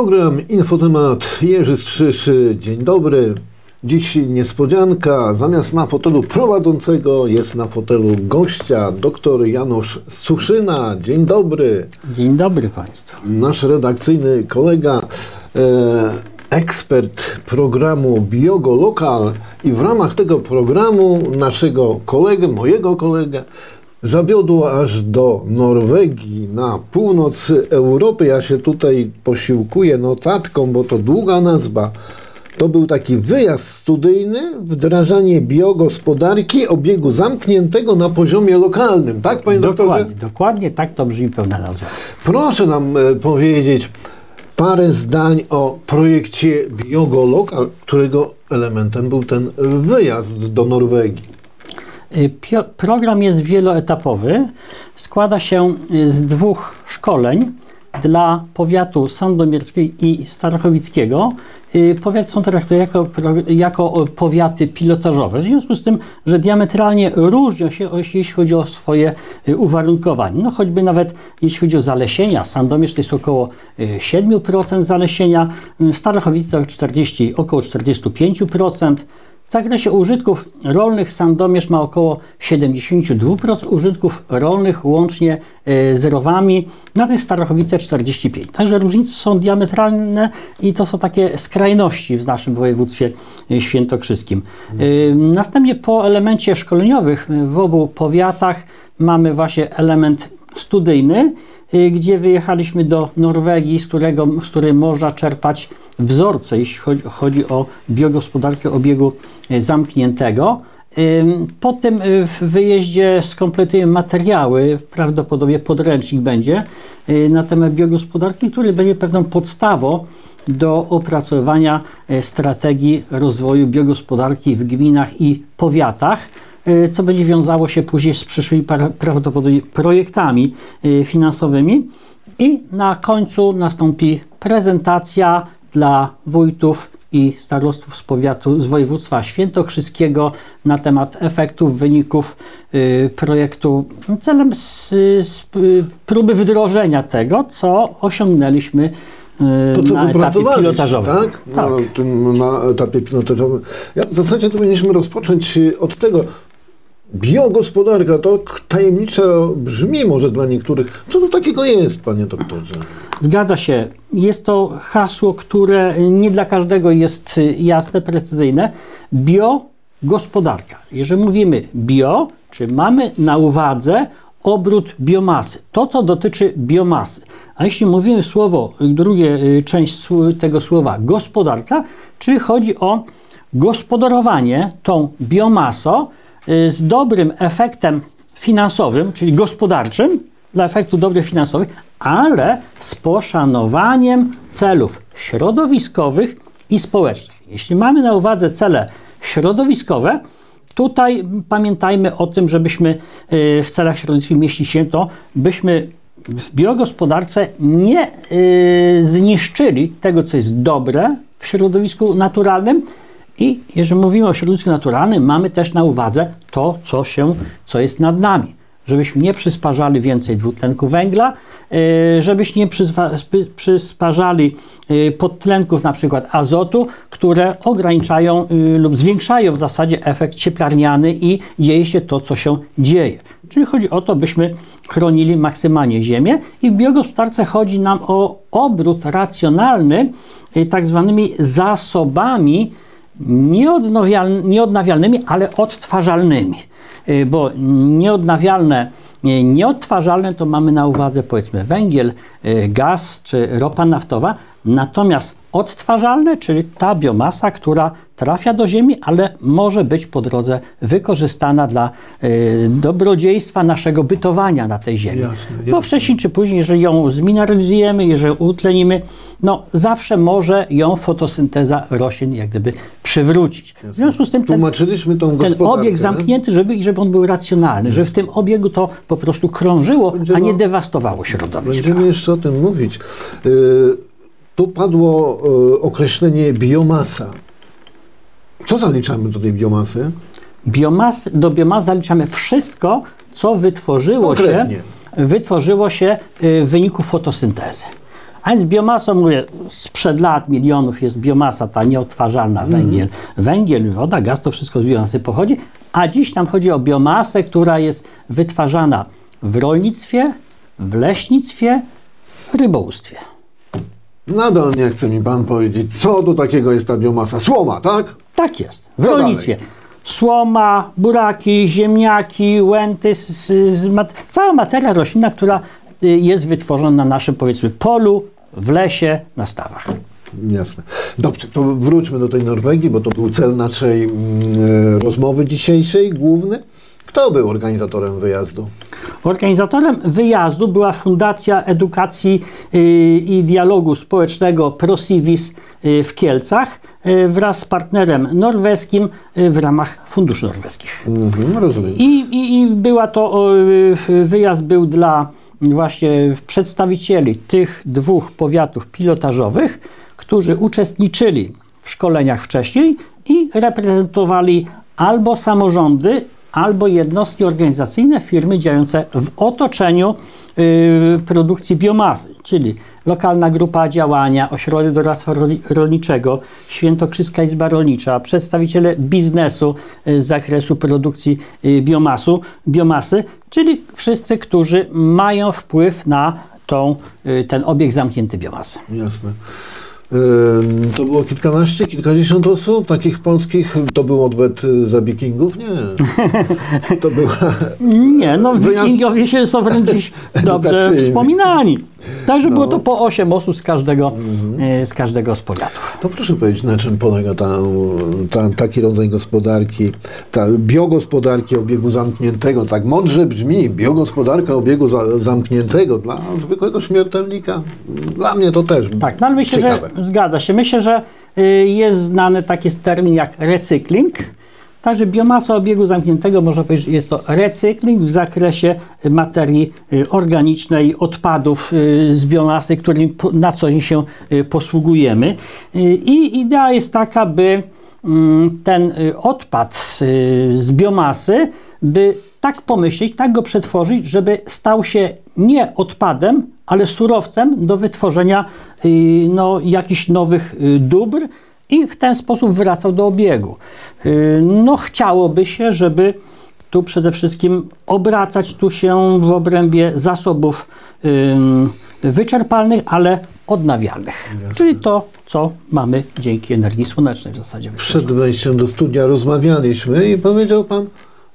Program Infotemat Jerzy Strzyszy. Dzień dobry. Dziś niespodzianka. Zamiast na fotelu prowadzącego jest na fotelu gościa, dr Janusz Suszyna. Dzień dobry. Dzień dobry Państwu. Nasz redakcyjny kolega, e, ekspert programu Biogo Lokal i w ramach tego programu naszego kolegę, mojego kolegę, zawiodło aż do Norwegii, na północ Europy. Ja się tutaj posiłkuję notatką, bo to długa nazwa. To był taki wyjazd studyjny, wdrażanie biogospodarki obiegu zamkniętego na poziomie lokalnym. Tak, panie doktorze? Dokładnie, dokładnie tak to brzmi pełna nazwa. Proszę nam e, powiedzieć parę zdań o projekcie Biogo Lokal, którego elementem był ten wyjazd do Norwegii. Y, Program jest wieloetapowy. Składa się y, z dwóch szkoleń dla powiatu sandomierskiego i starachowickiego. Y, Powiat są traktowani jako, jako powiaty pilotażowe, w związku z tym, że diametralnie różnią się, jeśli chodzi o swoje uwarunkowania. No choćby nawet jeśli chodzi o zalesienia, Sandomierz to jest około y, 7% zalesienia, Starachowice to 40, około 45%. W zakresie użytków rolnych Sandomierz ma około 72% użytków rolnych łącznie e, z rowami, natomiast Starachowice 45%. Także różnice są diametralne i to są takie skrajności w naszym województwie e, świętokrzyskim. E, Następnie po elemencie szkoleniowych w obu powiatach mamy właśnie element studyjny, gdzie wyjechaliśmy do Norwegii, z, którego, z której można czerpać wzorce, jeśli chodzi, chodzi o biogospodarkę obiegu y, zamkniętego. Ym, Po tym y, wyjeździe skompletujemy materiały, prawdopodobnie podręcznik będzie y, na temat biogospodarki, który będzie pewną podstawą do opracowania y, strategii rozwoju biogospodarki w gminach i powiatach y, co będzie wiązało się później z przyszłymi pra- prawdopodobnie projektami y, finansowymi. I na końcu nastąpi prezentacja dla wójtów i starostów z powiatu, z województwa świętokrzyskiego na temat efektów, wyników y, projektu celem z, z, y, próby wdrożenia tego, co osiągnęliśmy y, To, co na etapie pilotażowym. tak? Na, tym, na etapie pilotażowym. Ja w zasadzie to powinniśmy rozpocząć y, od tego. Biogospodarka to tajemniczo brzmi może dla niektórych. Co to takiego jest, panie doktorze? Zgadza się. Jest to hasło, które nie dla każdego jest y, jasne, precyzyjne. Biogospodarka. Jeżeli mówimy bio, czy mamy na uwadze obrót biomasy, to co dotyczy biomasy. A jeśli mówimy słowo, drugie y, część tego słowa gospodarka, czy chodzi o gospodarowanie tą biomasą y, z dobrym efektem finansowym, czyli gospodarczym, dla efektu dobrych finansowych, ale z poszanowaniem celów środowiskowych i społecznych. Jeśli mamy na uwadze cele środowiskowe, tutaj pamiętajmy o tym, żebyśmy y, w celach środowiskowych mieścić się to, byśmy w biogospodarce nie y, zniszczyli tego, co jest dobre w środowisku naturalnym, i jeżeli mówimy o środowisku naturalnym, mamy też na uwadze to, co, się, co jest nad nami. Żebyśmy nie przysparzali więcej dwutlenku węgla, yy, żebyśmy nie przysparzali yy, podtlenków, na przykład azotu, które ograniczają yy, lub zwiększają w zasadzie efekt cieplarniany i dzieje się to, co się dzieje. Czyli chodzi o to, byśmy chronili maksymalnie ziemię i w biogospodarce chodzi nam o obrót racjonalny yy, tak zwanymi zasobami nieodnawialnymi, ale odtwarzalnymi. Y, Bo nieodnawialne, y, nieodtwarzalne to mamy na uwadze powiedzmy węgiel, y, gaz czy ropa naftowa, natomiast odtwarzalne, czyli ta biomasa, która trafia do ziemi, ale może być po drodze wykorzystana dla y, dobrodziejstwa naszego bytowania na tej ziemi. Jasne, Bo jasne. wcześniej czy później, jeżeli ją zmineralizujemy, jeżeli utlenimy, no zawsze może ją fotosynteza roślin jak gdyby przywrócić. W związku z tym ten, Tłumaczyliśmy tą ten obieg zamknięty, żeby, żeby on był racjonalny, żeby w tym obiegu to po prostu krążyło, a Będziemy- nie dewastowało środowiska. Będziemy jeszcze o tym mówić. Y, tu padło y, określenie biomasa. Co zaliczamy do tej biomasy? Biomas, do biomasy zaliczamy wszystko, co wytworzyło się, wytworzyło się y, w wyniku fotosyntezy. A więc biomasą, mówię, sprzed lat, milionów jest biomasa, ta nieodtwarzalna, węgiel, węgiel, woda, gaz, to wszystko z biomasy pochodzi, a dziś tam chodzi o biomasę, która jest wytwarzana w rolnictwie, w leśnictwie, rybołówstwie. Nadal nie chce mi pan powiedzieć, co do takiego jest ta biomasa. Słoma, tak? Tak jest. W Co rolnictwie. dalej? Słoma, buraki, ziemniaki, łęty, z, z, mat, cała materia roślinna, która y, jest wytworzona na naszym powiedzmy polu, w lesie, na stawach. Jasne. Dobrze, to wróćmy do tej Norwegii, bo to był cel naszej mm, rozmowy dzisiejszej, główny. Kto był organizatorem wyjazdu? Organizatorem wyjazdu była Fundacja Edukacji y, i Dialogu Społecznego ProSivis y, w Kielcach y, wraz z partnerem norweskim w ramach funduszy norweskich. Mhm, rozumiem. I, i, I była to, wyjazd był dla właśnie przedstawicieli tych dwóch powiatów pilotażowych, którzy uczestniczyli w szkoleniach wcześniej i reprezentowali albo samorządy, albo jednostki organizacyjne, firmy działające w otoczeniu y, produkcji biomasy, czyli lokalna grupa działania, ośrodek doradztwa rolniczego, Świętokrzyska Izba Rolnicza, przedstawiciele biznesu y, z zakresu produkcji y, biomasu, biomasy, czyli wszyscy, którzy mają wpływ na tą, ten obieg zamknięty biomasy. Jasne. To było kilkanaście, kilkadziesiąt osób, takich polskich. To był odwet y, za wikingów? Nie. To była. Nie, no wikingowie się są wręcz dziś dobrze wspominani. Także było No. Mhm. to po 8 osób z każdego, e, z każdego z powiatów. To proszę powiedzieć, na czym polega ta, ta, taki rodzaj gospodarki, ta biogospodarki obiegu zamkniętego. Tak mądrze brzmi, biogospodarka obiegu za, zamkniętego dla zwykłego śmiertelnika. Dla mnie to też Tak, no ale myślę, ciekawe. że zgadza się. Myślę, że y, jest znany taki termin jak recykling. Także biomasa obiegu zamkniętego, można powiedzieć, jest to recykling w zakresie materii y, organicznej, odpadów y, z biomasy, którymi na co dzień się posługujemy. I idea jest taka, by mm, ten odpad z biomasy, by tak pomyśleć, tak go przetworzyć, żeby stał się nie odpadem, ale surowcem do wytworzenia no, jakichś nowych y, dóbr i w ten sposób wracał do obiegu. Y, No chciałoby się, żeby tu przede wszystkim obracać tu się w obrębie zasobów wyczerpalnych, ale odnawialnych. Czyli to, co mamy dzięki energii słonecznej w zasadzie. Przed wejściem do studia rozmawialiśmy i powiedział pan,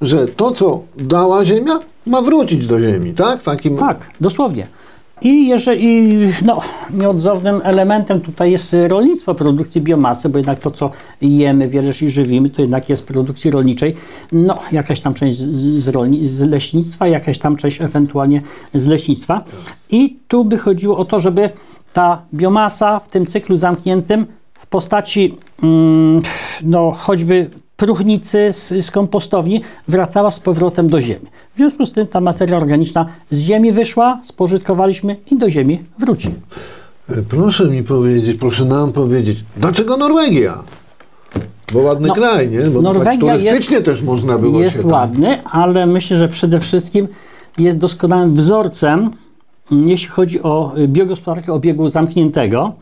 że to, co dała Ziemia, ma wrócić do Ziemi, tak? Takim, Tak, dosłownie. I jeżeli no, nieodzownym elementem tutaj jest rolnictwo produkcji biomasy, bo jednak to, co jemy, wiele rzeczy żywimy, to jednak jest produkcji rolniczej. No, jakaś tam część z, z, rolni, z leśnictwa, jakaś tam część ewentualnie z leśnictwa. I tu by chodziło o to, żeby ta biomasa w tym cyklu zamkniętym w postaci mm, no, choćby próchnicy z, z kompostowni wracała z powrotem do ziemi. W związku z tym ta materia organiczna z ziemi wyszła, spożytkowaliśmy i do ziemi wróci. Proszę mi powiedzieć, proszę nam powiedzieć, dlaczego Norwegia? Bo ładny No, kraj, nie? Bo Norwegia tak turystycznie też można było jest się tam... ładny, ale myślę, że przede wszystkim jest doskonałym wzorcem, jeśli chodzi o biogospodarkę obiegu zamkniętego.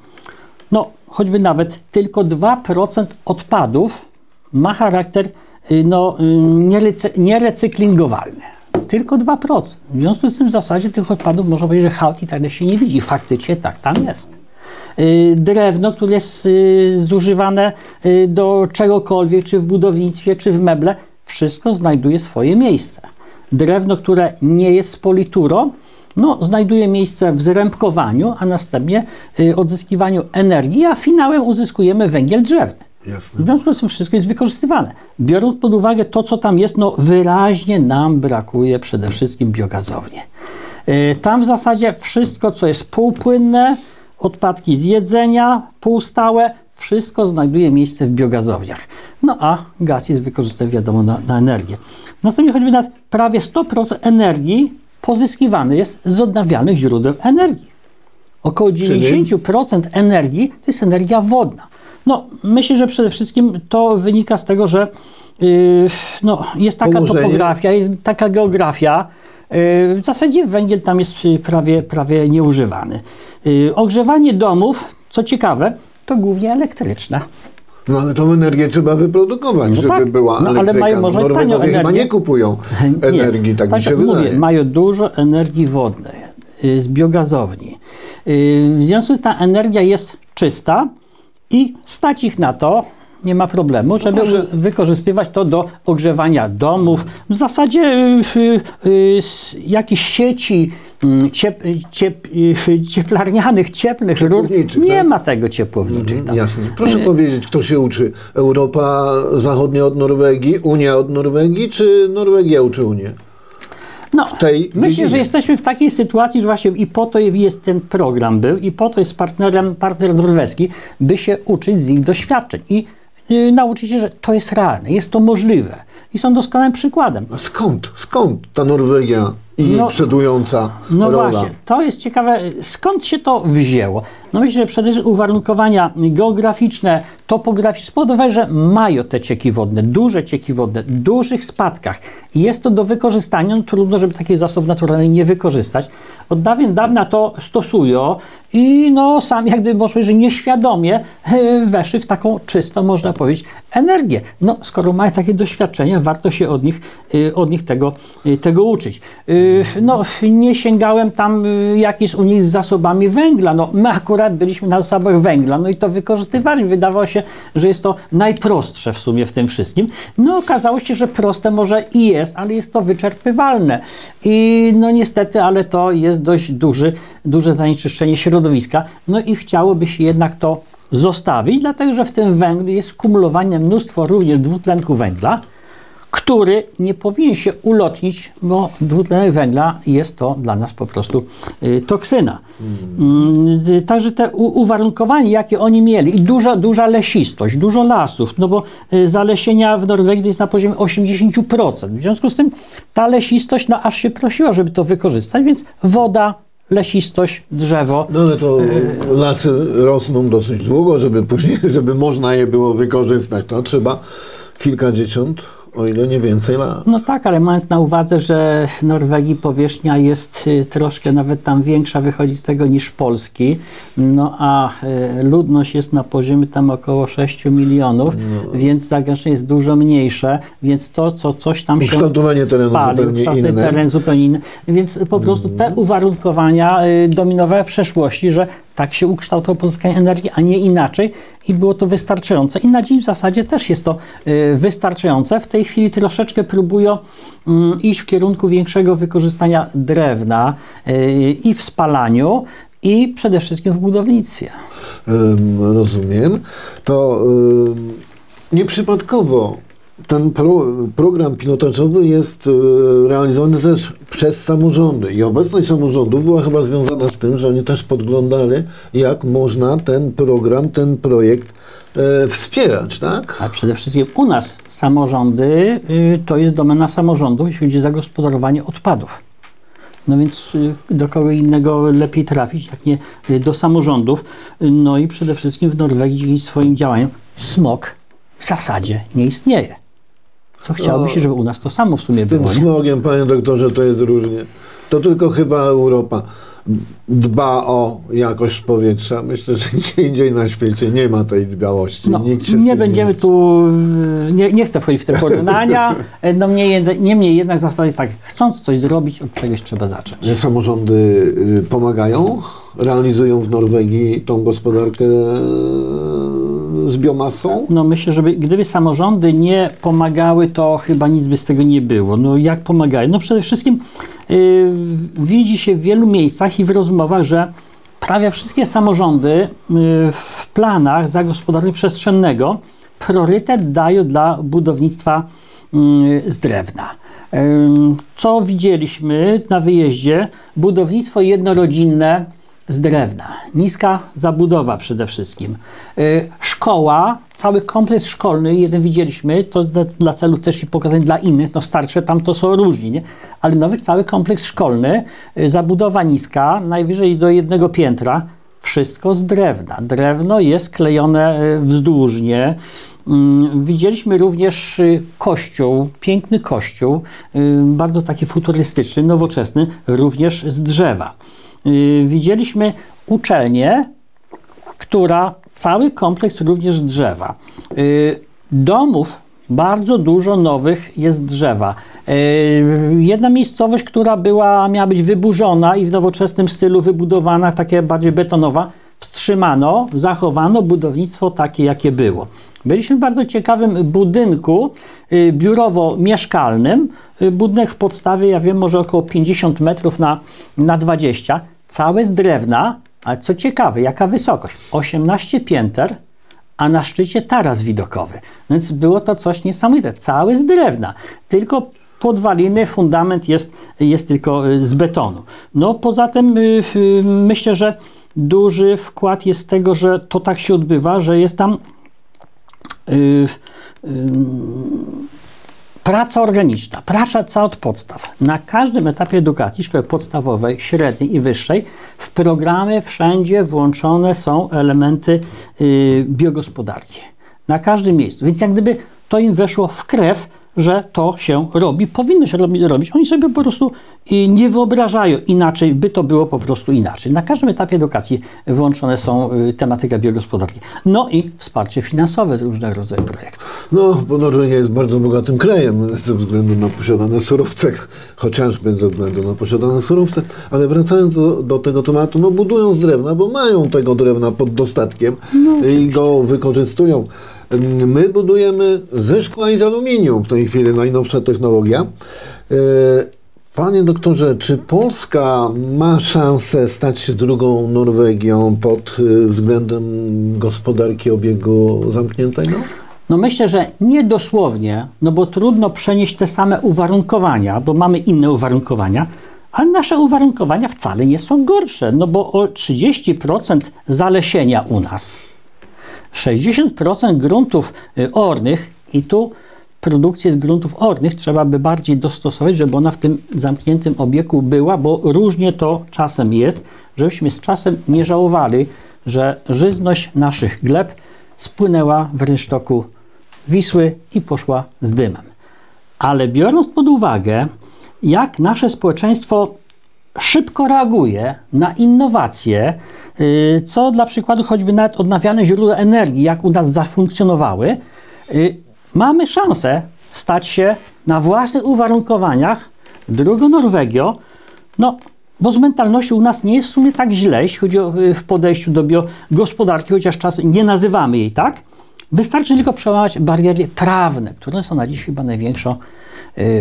No, choćby nawet tylko 2% odpadów ma charakter y, no, y, nierecy- nierecyklingowalny. Tylko 2%. W związku z tym w zasadzie tych odpadów można powiedzieć, że hałt i tak się nie widzi. Faktycznie tak tam jest. Y, Drewno, które jest zużywane do czegokolwiek, czy w budownictwie, czy w meble, wszystko znajduje swoje miejsce. Drewno, które nie jest politurą, no, znajduje miejsce w zrębkowaniu, a następnie odzyskiwaniu energii, a finałem uzyskujemy węgiel drzewny. Jasne. W związku z tym wszystko jest wykorzystywane. Biorąc pod uwagę to, co tam jest, no wyraźnie nam brakuje przede wszystkim biogazowni. Yy, Tam w zasadzie wszystko, co jest półpłynne, odpadki z jedzenia, półstałe, wszystko znajduje miejsce w biogazowniach. No a gaz jest wykorzystany, wiadomo, na, na energię. Następnie choćby nawet prawie 100% energii pozyskiwany jest z odnawialnych źródeł energii. Około 90% energii to jest energia wodna. No, myślę, że przede wszystkim to wynika z tego, że yy, no, jest taka Położenie. topografia, jest taka geografia, W zasadzie węgiel tam jest prawie, prawie nieużywany. Ogrzewanie domów, co ciekawe, to głównie elektryczna. No ale tą energię trzeba wyprodukować, No żeby tak, była no, ale elektryka. mają może Norwegowie chyba nie kupują energii, tak, mi się jak wydaje. mówię, mają dużo energii wodnej y, z biogazowni. Y, W związku z tym ta energia jest czysta i stać ich na to, nie ma problemu, żeby proszę. wykorzystywać to do ogrzewania domów. W zasadzie y, y, y, jakieś sieci mm, ciep, ciep, y, cieplarnianych, cieplnych rur, nie tak? ma tego ciepłowniczych tam. Jasne. Proszę powiedzieć, kto się uczy? Europa Zachodnia od Norwegii, Unia od Norwegii, czy Norwegia uczy Unię? No, tej myślę, dziedzinie. że jesteśmy w takiej sytuacji, że właśnie i po to jest ten program był, i po to jest partnerem, partner norweski, by się uczyć z ich doświadczeń i y, nauczyć się, że to jest realne, jest to możliwe. I są doskonałym przykładem. A skąd? Skąd ta Norwegia i No- przodująca No rola? właśnie, to jest ciekawe, skąd się to wzięło. No myślę, że przede wszystkim uwarunkowania geograficzne, topograficzne spowodowały, że mają te cieki wodne, duże cieki wodne, w dużych spadkach. I jest to do wykorzystania, no trudno, żeby takiej zasob naturalnej nie wykorzystać. Od dawien dawna to stosują i no sam jak gdyby można powiedzieć, że nieświadomie e, weszli w taką czystą, można powiedzieć, energię. No skoro mają takie doświadczenia, warto się od nich, e, od nich tego, e, tego uczyć. No nie sięgałem tam, jak jest u nich z zasobami węgla. No my akurat byliśmy na zasobach węgla, no i to wykorzystywali. Wydawało się, że jest to najprostsze w sumie w tym wszystkim. No okazało się, że proste może i jest, ale jest to wyczerpywalne. I no niestety, ale to jest dość duży, duże zanieczyszczenie środowiska. No i chciałoby się jednak to zostawić, dlatego że w tym węglu jest skumulowane mnóstwo również dwutlenku węgla, który nie powinien się ulotnić, bo dwutlenek węgla jest to dla nas po prostu y, toksyna. Mm, y, Także te uwarunkowania, jakie oni mieli i duża, duża lesistość, dużo lasów, no bo y, zalesienia w Norwegii jest na poziomie 80%. W związku z tym ta lesistość, no aż się prosiła, żeby to wykorzystać, więc woda, lesistość, drzewo, No ale to lasy rosną dosyć długo, żeby później, żeby można je było wykorzystać. To trzeba kilkadziesiąt, o ile nie więcej lat. No tak, ale mając na uwadze, że Norwegii powierzchnia jest y, troszkę nawet tam większa, wychodzi z tego niż Polski, no a y, ludność jest na poziomie tam około 6 milionów, No. więc zagęszczenie jest dużo mniejsze, więc to, co coś tam się spali, zupełnie inne. teren zupełnie inny, więc po prostu te uwarunkowania y, dominowały w przeszłości, że tak się ukształtowało pozyskanie energii, a nie inaczej i było to wystarczające. I na dziś w zasadzie też jest to y, wystarczające. W tej chwili troszeczkę próbują mm, iść w kierunku większego wykorzystania drewna y, i w spalaniu, i przede wszystkim w budownictwie. Rozumiem. To nieprzypadkowo ten pro, program pilotażowy jest y, realizowany też przez samorządy. I obecność samorządów była chyba związana z tym, że oni też podglądali, jak można ten program, ten projekt e, wspierać, tak? A przede wszystkim u nas samorządy y, to jest domena samorządu, jeśli chodzi o zagospodarowanie odpadów. No więc y, do kogo innego lepiej trafić, jak nie y, do samorządów. No i przede wszystkim w Norwegii swoim działaniom smog w zasadzie nie istnieje. Co chciałoby się, żeby u nas to samo w sumie Z tym było. Nie? smogiem, panie doktorze, to jest różnie. To tylko chyba Europa dba o jakość powietrza. Myślę, że gdzie indziej na świecie nie ma tej dbałości. No, nie będziemy tu, y, nie, nie chcę wchodzić w te porównania, y, no niemniej jed- niemniej jednak zasada jest tak, chcąc coś zrobić, od czegoś trzeba zacząć. Samorządy y, pomagają, realizują w Norwegii tą gospodarkę z biomasą. No myślę, że gdyby samorządy nie pomagały, to chyba nic by z tego nie było. No jak pomagają? No przede wszystkim y, widzi się w wielu miejscach i w rozmowach, że prawie wszystkie samorządy y, w planach zagospodarowania przestrzennego priorytet dają dla budownictwa y, z drewna. Ym, Co widzieliśmy na wyjeździe? Budownictwo jednorodzinne z drewna. Niska zabudowa przede wszystkim. Y, Szkoła, cały kompleks szkolny, jeden widzieliśmy, to dla, celów też i pokazań dla innych, no starsze tam to są różni, nie? ale nowy cały kompleks szkolny, y, zabudowa niska, najwyżej do jednego piętra, wszystko z drewna. Drewno jest klejone e, wzdłużnie. Mm, Widzieliśmy również y, kościół, piękny kościół, y, bardzo taki futurystyczny, nowoczesny, również z drzewa. Y, Widzieliśmy uczelnię, która cały kompleks również drzewa. Y, Domów bardzo dużo nowych jest drzewa. Y, Jedna miejscowość, która była, miała być wyburzona i w nowoczesnym stylu wybudowana, takie bardziej betonowa, wstrzymano, zachowano budownictwo takie, jakie było. Byliśmy w bardzo ciekawym budynku biurowo-mieszkalnym. Budynek w podstawie, ja wiem, może około 50 metrów na, na 20. Całe z drewna, ale co ciekawe, jaka wysokość? 18 pięter, a na szczycie taras widokowy. Więc było to coś niesamowite. Cały z drewna. Tylko podwaliny, fundament jest, jest tylko y, z betonu. No poza tym y, y, myślę, że duży wkład jest tego, że to tak się odbywa, że jest tam y, y, praca organiczna, praca od podstaw. Na każdym etapie edukacji, szkoły podstawowej, średniej i wyższej, w programy wszędzie włączone są elementy y, biogospodarki. Na każdym miejscu. Więc jak gdyby to im weszło w krew, że to się robi, powinno się robi- robić. Oni sobie po prostu y, nie wyobrażają inaczej, by to było po prostu inaczej. Na każdym etapie edukacji włączone są y, tematyka biogospodarki. No i wsparcie finansowe różnego rodzaju projektów. No, bo Norwegia jest bardzo bogatym krajem ze względu na posiadane surowce, chociażby ze względu na posiadane surowce, ale wracając do, do tego tematu, no budują z drewna, bo mają tego drewna pod dostatkiem i go wykorzystują. My budujemy ze szkła i z aluminium w tej chwili, najnowsza technologia. E, Panie doktorze, czy Polska ma szansę stać się drugą Norwegią pod y, względem gospodarki obiegu zamkniętego? No myślę, że nie dosłownie, no bo trudno przenieść te same uwarunkowania, bo mamy inne uwarunkowania, ale nasze uwarunkowania wcale nie są gorsze, no bo o 30% zalesienia u nas, 60% gruntów y, ornych i tu produkcję z gruntów ornych trzeba by bardziej dostosować, żeby ona w tym zamkniętym obiegu była, bo różnie to czasem jest, żebyśmy z czasem nie żałowali, że żyzność naszych gleb spłynęła w rynsztoku Wisły i poszła z dymem. Ale biorąc pod uwagę, jak nasze społeczeństwo szybko reaguje na innowacje, y, co dla przykładu choćby nawet odnawialne źródła energii, jak u nas zafunkcjonowały, y, mamy szansę stać się na własnych uwarunkowaniach drugą Norwegią, no bo z mentalnością u nas nie jest w sumie tak źle, jeśli chodzi o y, w podejściu do biogospodarki, chociaż czasem nie nazywamy jej tak. Wystarczy tylko przełamać bariery prawne, które są na dziś chyba największą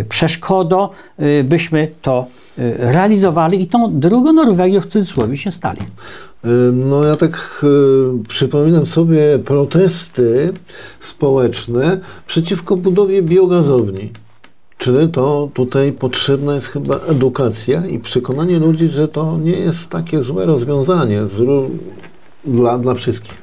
przeszkodą, y, byśmy to y, realizowali i tą drugą Norwegią w cudzysłowie się stali. Y, No ja tak y, przypominam sobie protesty społeczne przeciwko budowie biogazowni. Czyli to tutaj potrzebna jest chyba edukacja i przekonanie ludzi, że to nie jest takie złe rozwiązanie dla, dla wszystkich.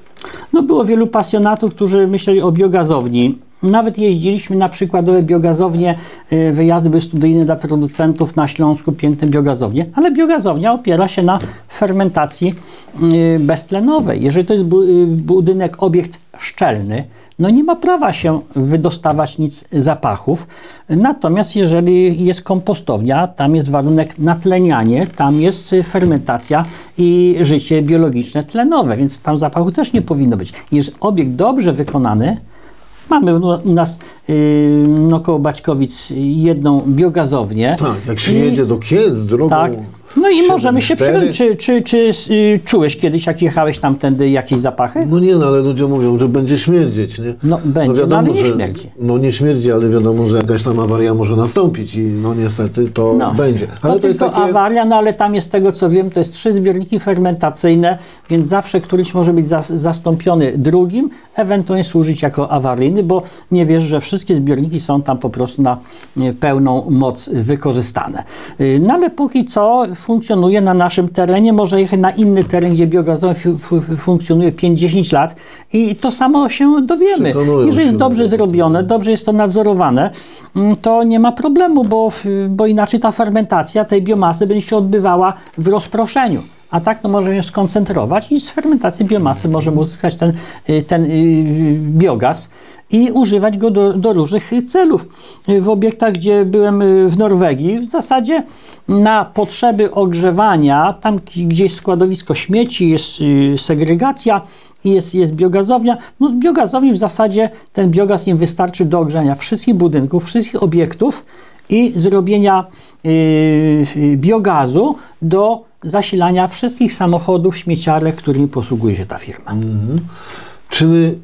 No było wielu pasjonatów, którzy myśleli o biogazowni. Nawet jeździliśmy na przykładowe biogazownie, y, wyjazdy studyjne dla producentów na Śląsku, piękne biogazownie, ale biogazownia opiera się na fermentacji y, beztlenowej. Jeżeli to jest y, budynek, obiekt szczelny, no nie ma prawa się wydostawać nic zapachów. Natomiast jeżeli jest kompostownia, tam jest warunek natlenianie, tam jest fermentacja i życie biologiczne tlenowe, więc tam zapachu też nie powinno być. Jest obiekt dobrze wykonany, Mamy u nas yy, no, koło Baćkowic jedną biogazownię. Tak, jak się I- jedzie do Kielc drogą Tak. No i możemy się 7-4. przyjąć. Czy, czy, czy y, czułeś kiedyś, jak jechałeś tamtędy, jakieś zapachy? No nie, no ale ludzie mówią, że będzie śmierdzieć, nie? No, będzie, no, ale nie że, śmierdzi. No nie śmierdzi, ale wiadomo, że jakaś tam awaria może nastąpić i no niestety to No. będzie. Ale to, to, jest tylko takie... awaria, no ale tam jest z tego co wiem, to jest trzy zbiorniki fermentacyjne, więc zawsze któryś może być zas, zastąpiony drugim, ewentualnie służyć jako awaryjny, bo nie wiesz, że wszystkie zbiorniki są tam po prostu na e, pełną moc wykorzystane. Y, No ale póki co funkcjonuje na naszym terenie, może jechać na inny teren, gdzie fu- funkcjonuje 5-10 lat i to samo się dowiemy. Przekonują Jeżeli jest się dobrze zrobione, dobrze jest to nadzorowane, mm, to nie ma problemu, bo, bo inaczej ta fermentacja tej biomasy będzie się odbywała w rozproszeniu. a tak to możemy ją skoncentrować i z fermentacji biomasy możemy uzyskać ten, y, ten y, biogaz i używać go do, do różnych celów. W obiektach, gdzie byłem y, w Norwegii, w zasadzie na potrzeby ogrzewania, tam gdzie jest składowisko śmieci, jest y, segregacja, jest, jest biogazownia. No z biogazowni w zasadzie ten biogaz im wystarczy do ogrzania wszystkich budynków, wszystkich obiektów i zrobienia yy, biogazu do zasilania wszystkich samochodów, śmieciarek, którymi posługuje się ta firma. Czyli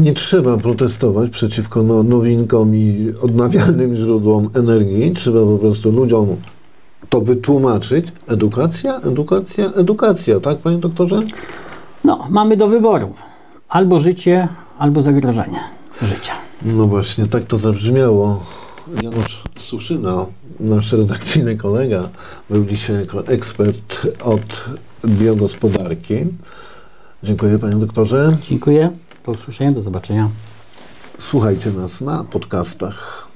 nie trzeba protestować przeciwko no, nowinkom i odnawialnym źródłom energii. Trzeba po prostu ludziom to wytłumaczyć. Edukacja, edukacja, edukacja, tak, panie doktorze? No, mamy do wyboru albo życie, albo zagrożenie życia. No właśnie, tak to zabrzmiało. Janusz Suszyna, nasz redakcyjny kolega, był dzisiaj jako ekspert od biogospodarki. Dziękuję panie doktorze. Dziękuję. Do usłyszenia, do zobaczenia. Słuchajcie nas na podcastach